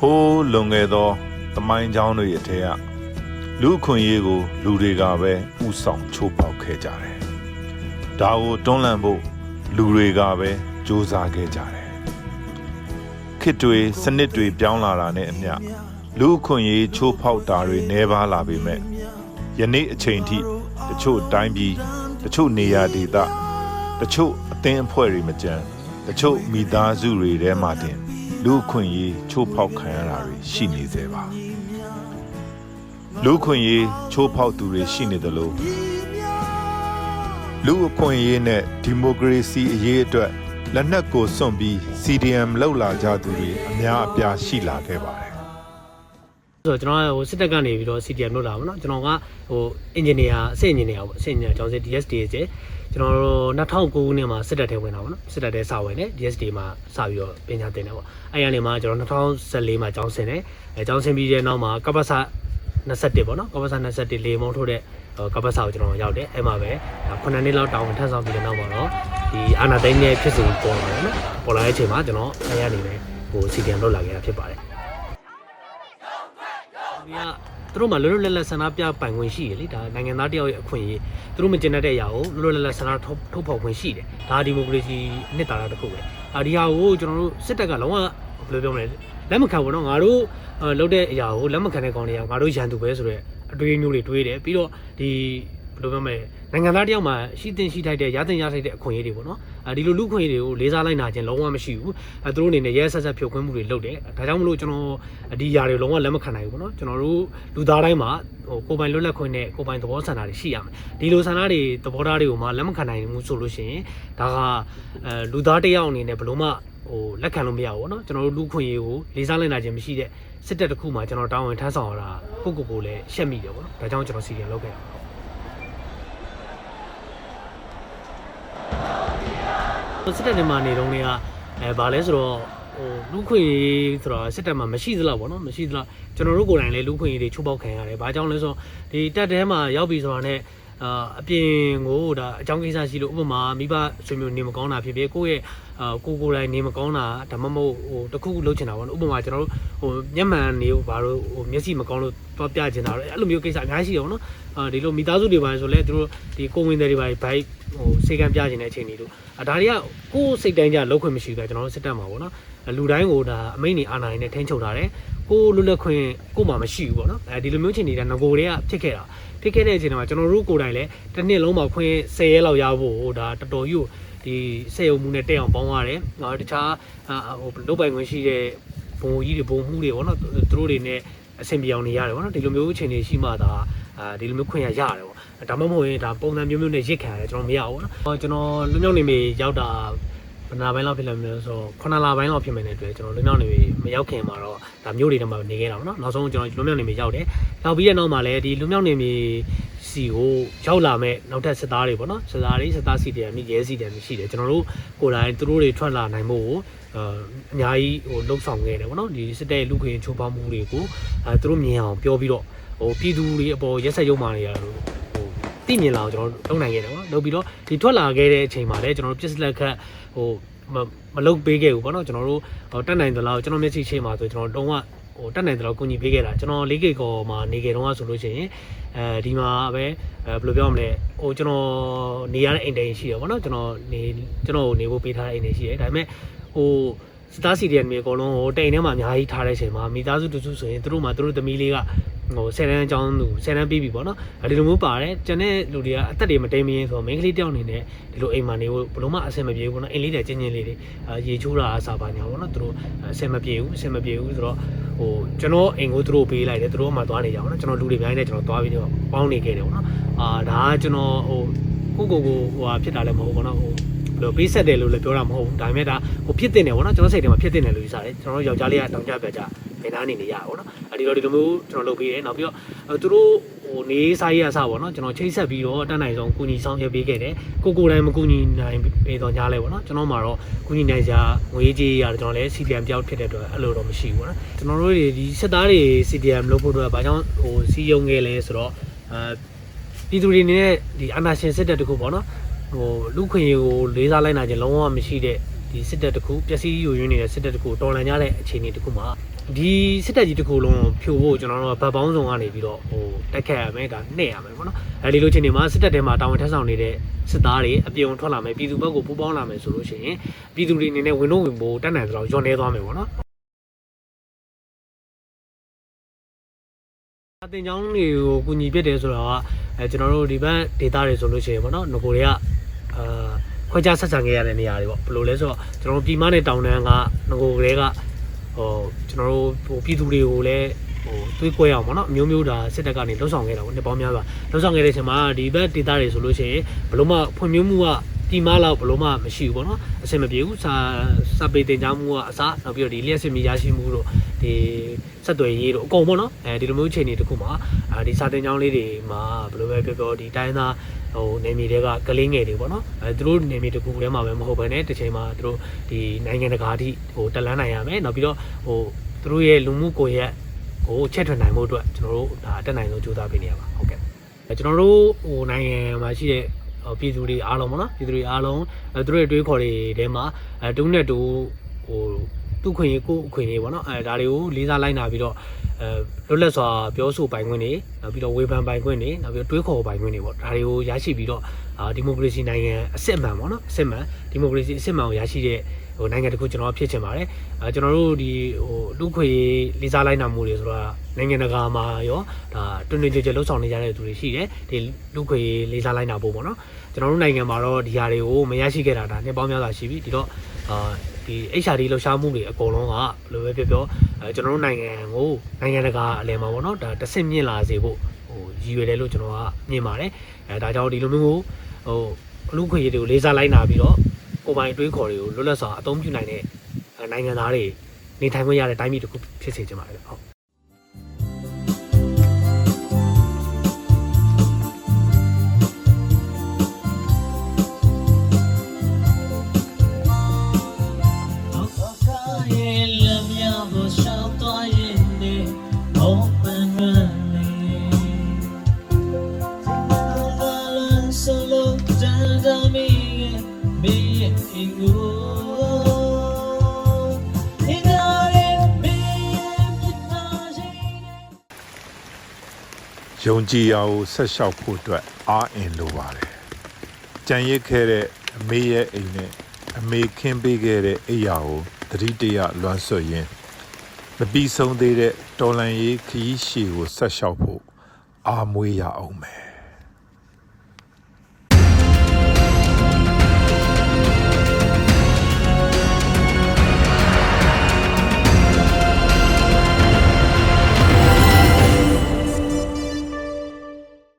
ဟိုးလွန်ခဲ့သောတမိုင်းကြောင်းတွေအထက်ကလူအခွင့်အရေးကို လူတွေကပဲဥဆောင်ချိုးပေါက်ခဲ့ကြတယ်။ဒါကိုတွန်းလှန်ဖို့လူတွေကပဲစ조사ခဲ့ကြတယ်။ခေတ်တွေစနစ်တွေပြောင်းလာတာနဲ့အမျှလူအခွင့်အရေးချိုးဖောက်တာတွေနှဲပါလာပေမဲ့ယနေ့အချိန်ထိတချို့တိုင်းပြည်တချို့နေရာဒေသတချို့အသင်းအဖွဲ့တွေမကြမ်းတချို့မိသားစုတွေထဲမှာတင် လူအခွင့်အရေးချိုးဖောက်ခံရတာတွေရှိနေသေးပါလူအခွင့်အရေးချိုးဖောက်သူတွေရှိနေသလိုလူအခွင့်အရေးနဲ့ဒီမိုကရေစီအရေးအတွက်လက်နက်ကိုစွန့်ပြီး CDM လောက်လာကြသူတွေအများအပြားရှိလာခဲ့ပါတယ်ဆိုတော့ကျွန်တော်ကဟိုစစ်တပ်ကနေပြီးတော့ CTM လုပ်လာပါတော့ကျွန်တော်ကဟို engineer အဆင့် engineer ပေါ့အဆင့် engineer ကျောင်းစစ် DSD ကျ ကျွန်တော်တို့2009ခုနှစ်မှာစစ်တပ်ထဲဝင်တာပေါ့နော်စစ်တပ်ထဲစဝင်တယ် DSD မှာစပြီးတော့ပညာသင်တယ်ပေါ့အဲ့ရနေမှာကျွန်တော်2014မှာကျောင်းဆင်တယ်အဲကျောင်းဆင်ပြီးတဲ့နောက်မှာကပ္ပစ21ပေါ့နော်ကပ္ပစ21လေမုံထိုးတဲ့ကပ္ပစကိုကျွန်တော်ရောက်တယ်အဲ့မှာပဲ9နှစ်လောက်တောင်းထမ်းဆောင်ပြီးတဲ့နောက်မှာတော့ဒီအာနာသိန်းရဲ့ဖြစ်စဉ်ပေါ်လာတယ်နော်ပေါ်လာတဲ့အချိန်မှာကျွန်တော်အဲ့ရနေပဲဟို CTM လုပ်လာခဲ့တာဖြစ်ပါတယ်ဒီက သူတို့မှလွတ်လွတ်လပ်လပ်ဆန္ဒပြပိုင်ခွင့်ရှိတယ်လေဒါနိုင်ငံသားတယောက်ရဲ့အခွင့်အရေးသူတို့မကျင်တတ်တဲ့အရာကိုလွတ်လွတ်လပ်လပ်ဆန္ဒထုတ်ထုတ်ဖော်ခွင့်ရှိတယ်ဒါဒီမိုကရေစီနှစ်သာရတစ်ခုပဲအာဒီဟာကိုကျွန်တော်တို့စစ်တပ်ကလုံးဝဘယ်လိုပြောမလဲလက်မခံဘူးနော်ငါတို့အာလုပ်တဲ့အရာကိုလက်မခံတဲ့ကောင်တွေကငါတို့ရန်သူပဲဆိုတော့အတွေးမျိုးတွေတွေးတယ်ပြီးတော့ဒီ ဘယ်လိုပြောမလဲနိုင်ငံသားတယောက်မှာရှိတင်ရှိထိုက်တဲ့ရတင်ရထိုက်တဲ့အခွင့်အရေးတွေပေါ့နော်အဲဒီလိုလူခွင့်အရေးတွေကိုလေးစားလိုက်နာခြင်းလုံးဝမရှိဘူးအဲသူတို့အနေနဲ့ရဲဆက်ဆက်ဖြုတ်ခွင်းမှုတွေလုပ်တယ်ဒါကြောင့်မလို့ကျွန်တော်ဒီຢာတွေလုံးဝလက်မခံနိုင်ဘူးပေါ့နော်ကျွန်တော်တို့လူသားတိုင်းမှာဟိုကိုယ်ပိုင်လွတ်လပ်ခွင့်နဲ့ကိုယ်ပိုင်သဘောဆန္ဒတွေရှိရမယ်ဒီလိုဆန္ဒတွေသဘောထားတွေကိုမှလက်မခံနိုင်ဘူးဆိုလို့ရှိရင်ဒါကအဲလူသားတစ်ယောက်အနေနဲ့ဘယ်လို့မှဟိုလက်ခံလို့မရဘူးပေါ့နော်ကျွန်တော်တို့လူခွင့်ရေးကိုလေးစားလိုက်နာခြင်းမရှိတဲ့စစ်တပ်တစ်ခုမှကျွန်တော်တာဝန်ထမ်းဆောင်ရတာကိုယ့်ကိုယ်ကိုလည်းရှက်မိတယ်ပေါ့နော်ဒါကြောင့်ကျွန်တော်စီရီယံလုပ်ခဲ့တာ စစ်တပ်ထဲမှာနေတော့နေကအဲဗာလဲဆိုတော့ဟိုလူခွင့်ရေးဆိုတော့စစ်တပ်မှာမရှိသလားဗောနော်မရှိသလားကျွန်တော်တို့ကိုယ်တိုင်လည်းလူခွင့်ရေးတွေချိုးပေါက်ခံရတယ်။ဘာကြောင့်လဲဆိုတော့ဒီတပ်ထဲမှာရောက်ပြီဆိုတာနဲ့ အာအပြင်ကိုဒါအကြောင်းကိစ္စရှိလို့ဥပမာမိဘဆွေမျိုးနေမကောင်းတာဖြစ်ဖြစ်ကိုယ့်ရဲ့အာကိုကိုယ်တိုင်နေမကောင်းတာဒါမှမဟုတ်ဟိုတခုခုလုပ်ချင်တာဗောနော်ဥပမာကျွန်တော်တို့ဟိုမျက်မှန်နေဘာလို့ဟိုမျက်စိမကောင်းလို့တော့ပြချင်တာတော့အဲ့လိုမျိုးကိစ္စအများကြီးရှိတယ်ဗောနော်အာဒီလိုမိသားစုတွေပါဆိုလဲသူတို့ဒီကိုဝင်တွေတွေပါဘိုက်ဟိုစေကံပြချင်တဲ့အချိန်တွေတို့အဒါတွေကကိုယ်စိတ်တိုင်းကြလောက်ခွင့်မရှိဘူးကကျွန်တော်တို့စစ်တပ်မှာပေါ့နော်လူတိုင်းကိုဒါအမိန့်နေအာဏာရင်းနဲ့ထိန်းချုပ်ထားတယ် ကိုယ်လွတ်လပ်ခွင့်ကိုယ်မှမရှိဘူးပေါ့နော်အဲဒီလိုမျိုးချိန်နေတာငကိုတွေကဖြစ်ခဲ့တာဖြစ်ခဲ့တဲ့အချိန်မှာကျွန်တော်တို့ကိုယ်တိုင်လည်းတစ်နှစ်လုံးမှာခွင့်10ရက်လောက်ရဖို့ဒါတော်တော်ကြီးကိုဒီစေယုံမှုနဲ့တက်အောင်ပေါင်းရတယ်။နောက်တခြားဟိုလုတ်ပိုင်ခွင့်ရှိတဲ့ဘုံကြီးတွေဘုံမှုတွေပေါ့နော်သူတို့တွေနဲ့အဆင်ပြေအောင်နေရတယ်ပေါ့နော်ဒီလိုမျိုးအချိန်တွေရှိမှသာအာဒီလိုမျိုးခွင့်ရရတယ်ပေါ့ဒါမှမဟုတ်ရင်ဒါပုံစံမျိုးမျိုးနဲ့ရစ်ခံရတယ်ကျွန်တော်မရဘူးနော်ကျွန်တော်လွမြောက်နေမေရောက်တာ ဘယ်နာပိုင်းလောက်ဖြစ်လဲမလို့ဆိုတော့9လပိုင်းလောက်ဖြစ်မယ်တဲ့အတွက်ကျွန်တော်လွမြောက်နေမေမရောက်ခင်မှာတော့ဒါမျိုးတွေတည်းမှာနေခဲ့တာပေါ့နော်နောက်ဆုံးကျွန်တော်လွမြောက်နေမေရောက်တယ်ရောက်ပြီးတဲ့နောက်မှာလည်းဒီလွမြောက်နေမေစီကိုရောက်လာမဲ့နောက်ထပ်စစ်သားတွေပေါ့နော်စစ်သားတွေစစ်သားစီတယ်မြရဲစီတယ်ရှိတယ်ကျွန်တော်တို့ကိုယ်တိုင်သူတို့တွေထွက်လာနိုင်ဖို့ကိုအများကြီးဟိုလှုပ်ဆောင်ခဲ့တယ်ပေါ့နော်ဒီစစ်တဲ့လူခွင့်ချိုးဖောက်မှုတွေကိုအဲသူတို့မြင်အောင်ပြောပြီးတော့ဟိုပြည်သူတွေအပေါ်ရက်ဆက်ရုံမာနေရလို့ဟို သိမြင်လာအောင်ကျွန်တော်လုပ်နိုင်ခဲ့တယ်ပေါ့လုပ်ပြီးတော့ဒီထွက်လာခဲ့တဲ့အချိန်မှာလည်းကျွန်တော်တို့ပြစ်စလက်ခတ်ဟိုမမလုပ်ပေးခဲ့ဘူးပေါ့နော်ကျွန်တော်တို့ဟိုတက်နိုင်သလားကျွန်တော်မျက်စိချိန်မှာဆိုကျွန်တော်တုံးကဟိုတက်နိုင်တယ်လို့ကူညီပေးခဲ့တာကျွန်တော်လေးကေကောမှာနေခဲ့တော့ဆိုလို့ရှိရင်အဲဒီမှာပဲအဲဘယ်လိုပြောမလဲဟိုကျွန်တော်နေရတဲ့အိမ်တိုင်ရှိရပါတော့ကျွန်တော်နေကျွန်တော်နေဖို့ပေးထားတဲ့အိမ်တွေရှိတယ်ဒါပေမဲ့ဟိုစတားစီရီယန်တွေအကုန်လုံးဟိုတိန်ထဲမှာအများကြီးထားတဲ့အချိန်မှာမိသားစုတစုဆိုရင်သူတို့မှသူတို့သမီးလေးက ဟိုဆယ်တန်းအကြောင်းသူဆယ်တန်းပြီးပြီပေါ့နော်အဲဒီလိုမျိုးပါတယ်ကျန်တဲ့လူတွေကအသက်တွေမတိမ်မရင်ဆိုတော့မိန်းကလေးတယောက်အနေနဲ့ဒီလိုအိမ်မှာနေဖို့ဘယ်လိုမှအဆင်မပြေဘူးပေါ့နော်အိမ်လေးတွေချင်းချင်းလေးတွေရေချိုးတာအစားပါညာပေါ့နော်သူတို့အဆင်မပြေဘူးအဆင်မပြေဘူးဆိုတော့ဟိုကျွန်တော်အိမ်ကိုသူတို့ပေးလိုက်တယ်သူတို့မှသွားနေကြပါတော့ကျွန်တော်လူတွေအများကြီးနဲ့ကျွန်တော်သွားပြီးတော့ပေါင်းနေခဲ့တယ်ပေါ့နော်အာဒါကကျွန်တော်ဟိုကိုကိုကိုဟိုဟာဖြစ်တာလည်းမဟုတ်ဘူးပေါ့နော်ဟိုဘယ်လိုပေးဆက်တယ်လို့လည်းပြောတာမဟုတ်ဘူးဒါပေမဲ့ဒါဟိုဖြစ်တင်တယ်ဗောနော်ကျွန်တော်စိတ်ထဲမှာဖြစ်တင်တယ်လို့ယူဆတယ်ကျွန်တော်ယောက်ျားလေးကတောင်ကြပြကြဘ ယ်သားနေနေရဗောနော်အဲဒီတော့ဒီလိုမျိုးကျွန်တော်လုပ်ပေးတယ်နောက်ပြီးတော့သူတို့ဟိုနေစားရအစဗောနော်ကျွန်တော်ချိတ်ဆက်ပြီးတော့တက်နိုင်ဆုံးကုညီဆောင်ရွက်ပေးခဲ့တယ်ကိုကိုတိုင်းမကုညီနိုင်ပေးတော့ညားလဲဗောနော်ကျွန်တော်မှာတော့ကုညီနိုင်စရာငွေကြေးရတယ်ကျွန်တော်လည်း CDM ပြောက်ဖြစ်တဲ့အတွက်အဲ့လိုတော့မရှိဘူးဗောနော်ကျွန်တော်တို့ဒီစစ်သားတွေ CDM လုပ်ဖို့တော့ဘာကြောင့်ဟိုစီယုံခဲ့လဲဆိုတော့အဲပြည်သူတွေနေနဲ့ဒီအာဏာရှင်စစ်တပ်တခုဗောနော်ဟိုလူခွင့်ရေးကိုလေးစားလိုက်နိုင်ခြင်းလုံးဝမရှိတဲ့ဒီစစ်တပ်တခုပျက်စီးယိုယွင်းနေတဲ့စစ်တပ်တခုတော်လန်ကြတဲ့အခြေအနေတခုမှာ ဒီစစ်တပ်ကြီးတစ်ခုလုံးဖြို့ဖို့ကျွန်တော်တို့ကဗတ်ပေါင်းဆောင်ကနေပြီးတော့ဟိုတက်ခတ်ရမယ်ဒါနှဲ့ရမယ်ပေါ့နော်အဲဒီလိုချင်းနေမှာစစ်တပ်ထဲမှာတာဝန်ထမ်းဆောင်နေတဲ့စစ်သားတွေအပြုံထွက်လာမယ်ပြည်သူဘက်ကိုပူးပေါင်းလာမယ်ဆိုလို့ရှိရင်ပြည်သူတွေအနေနဲ့ဝင်တော့ဝင်ဖို့တတ်နိုင်သလောက်ညွန်နေသွားမယ်ပေါ့နော်အတင်ကြောင်းတွေကိုကူညီပြတယ်ဆိုတာကအဲကျွန်တော်တို့ဒီဘက်ဒေတာတွေဆိုလို့ရှိရင်ပေါ့နော်ငကိုတွေကအာခွဲခြားဆက်ဆံခဲ့ရတဲ့နေရာတွေပေါ့ဘယ်လိုလဲဆိုတော့ကျွန်တော်တို့ပြည်မနဲ့တောင်တန်းကငကိုတွေက ဟိုကျွန်တော်တို့ဟိုပြည်သူတွေကိုလည်းဟိုတွေးကွဲအောင်ပေါ့နော်အမျိုးမျိုးဒါစစ်တပ်ကနေလှုပ်ဆောင်ခဲ့တာပေါ့နှစ်ပေါင်းများစွာလှုပ်ဆောင်ခဲ့တဲ့အချိန်မှာဒီဘက်ဒေတာတွေဆိုလို့ရှိရင်ဘယ်လို့မှဖွံ့ဖြိုးမှုကဒီမားလောက်ဘယ်လို့မှမရှိဘူးပေါ့နော်အဆင်မပြေဘူးစာစာပေတင်ကြားမှုကအစားနောက်ပြီးတော့ဒီလျှက်စစ်မီရရှိမှုတို့ဒီဆက်သွယ်ရေးတို့အကုန်ပေါ့နော်အဲဒီလိုမျိုးအခြေအနေတစ်ခုမှာအာဒီစာတင်ကြောင်းလေးတွေမှာဘယ်လိုပဲပြောပြောဒီတိုင်းသားဟိုနေမြေတွေကကလေးငယ်တွေပေါ့နော်အဲသူတို့နေမြေတစ်ခုထဲမှာပဲမဟုတ်ဘဲနဲ့တစ်ချိန်မှာသူတို့ဒီနိုင်ငံတကာအထိဟိုတက်လန်းနိုင်ရမယ်နောက်ပြီးတော့ဟိုသူတို့ရဲ့လူမှုကွန်ရက်ဟိုချက်ထွင်နိုင်မှုအတွက်ကျွန်တော်တို့ဒါတက်နိုင်ဆုံးကြိုးစားပေးနေရပါဟုတ်ကဲ့အဲကျွန်တော်တို့ဟိုနိုင်ငံမှာရှိတဲ့ဟိုပြည်သူတွေအားလုံးပေါ့နော်ပြည်သူတွေအားလုံးအဲသူတို့ရဲ့တွေးခေါ်တွေထဲမှာအဲတုံးနဲ့တူဟိုသူ့ခွင့်ရေးကိုယ့်အခွင့်ရေးပေါ့နော်အဲဒါတွေကိုလေးစားလိုက်နာပြီးတော့ အဲလွတ်လပ်စွာပြောဆိုပိုင်ခွင့်တွေနောက်ပြီးတော့ဝေဖန်ပိုင်ခွင့်တွေနောက်ပြီးတော့တွေးခေါ်ပိုင်ခွင့်တွေပေါ့ဒါတွေကိုရရှိပြီးတော့အာဒီမိုကရေစီနိုင်ငံအစစ်အမှန်ပေါ့နော်အစစ်အမှန်ဒီမိုကရေစီအစစ်အမှန်ကိုရရှိတဲ့ဟိုနိုင်ငံတစ်ခုကျွန်တော်ဖြစ်ချင်ပါတယ်အဲကျွန်တော်တို့ဒီဟိုလူခွေလေးစားလိုက်နာမှုတွေဆိုတာနိုင်ငံတကာမှာရောဒါတွင်တွင်ကြဲကြဲလှုပ်ဆောင်နေကြတဲ့သူတွေရှိတယ်ဒီလူခွေလေးစားလိုက်နာဖို့ပေါ့နော်ကျွန်တော်တို့နိုင်ငံမှာတော့ဒီဟာတွေကိုမရရှိခဲ့တာဒါနှစ်ပေါင်းများစွာရှိပြီဒီတော့အာ ဒီ HRD လှုပ်ရှားမှုတွေအကုန်လုံးကဘယ်လိုပဲပြောပြောအဲကျွန်တော်တို့နိုင်ငံကိုနိုင်ငံတကာအလယ်မှာပေါ့နော်ဒါတစ်ဆင့်မြင့်လာစေဖို့ဟိုရည်ရွယ်တယ်လို့ကျွန်တော်ကမြင်ပါတယ်အဲဒါကြောင့်ဒီလိုမျိုးကိုဟိုလူခွေတွေကိုလေးစားလိုက်နာပြီးတော့ကိုယ်ပိုင်အတွေးခေါ်တွေကိုလွတ်လပ်စွာအသုံးပြုနိုင်တဲ့နိုင်ငံသားတွေနေထိုင်ခွင့်ရတဲ့တိုင်းပြည်တစ်ခုဖြစ်စေချင်ပါတယ်ဟုတ် ယုံကြည်ရာကိုဆက်လျှောက်ဖို့အတွက်အားအင်လိုပါတယ်ကြံရစ်ခဲ့တဲ့အမေရဲ့အိမ်နဲ့အမေခင်းပေးခဲ့တဲ့အိယာကိုတတိတရလွမ်းဆွတ်ရင်းမပြီးဆုံးသေးတဲ့တော်လန်ရေးခရီးရှည်ကိုဆက်လျှောက်ဖို့အားမွေးရအောင်မယ်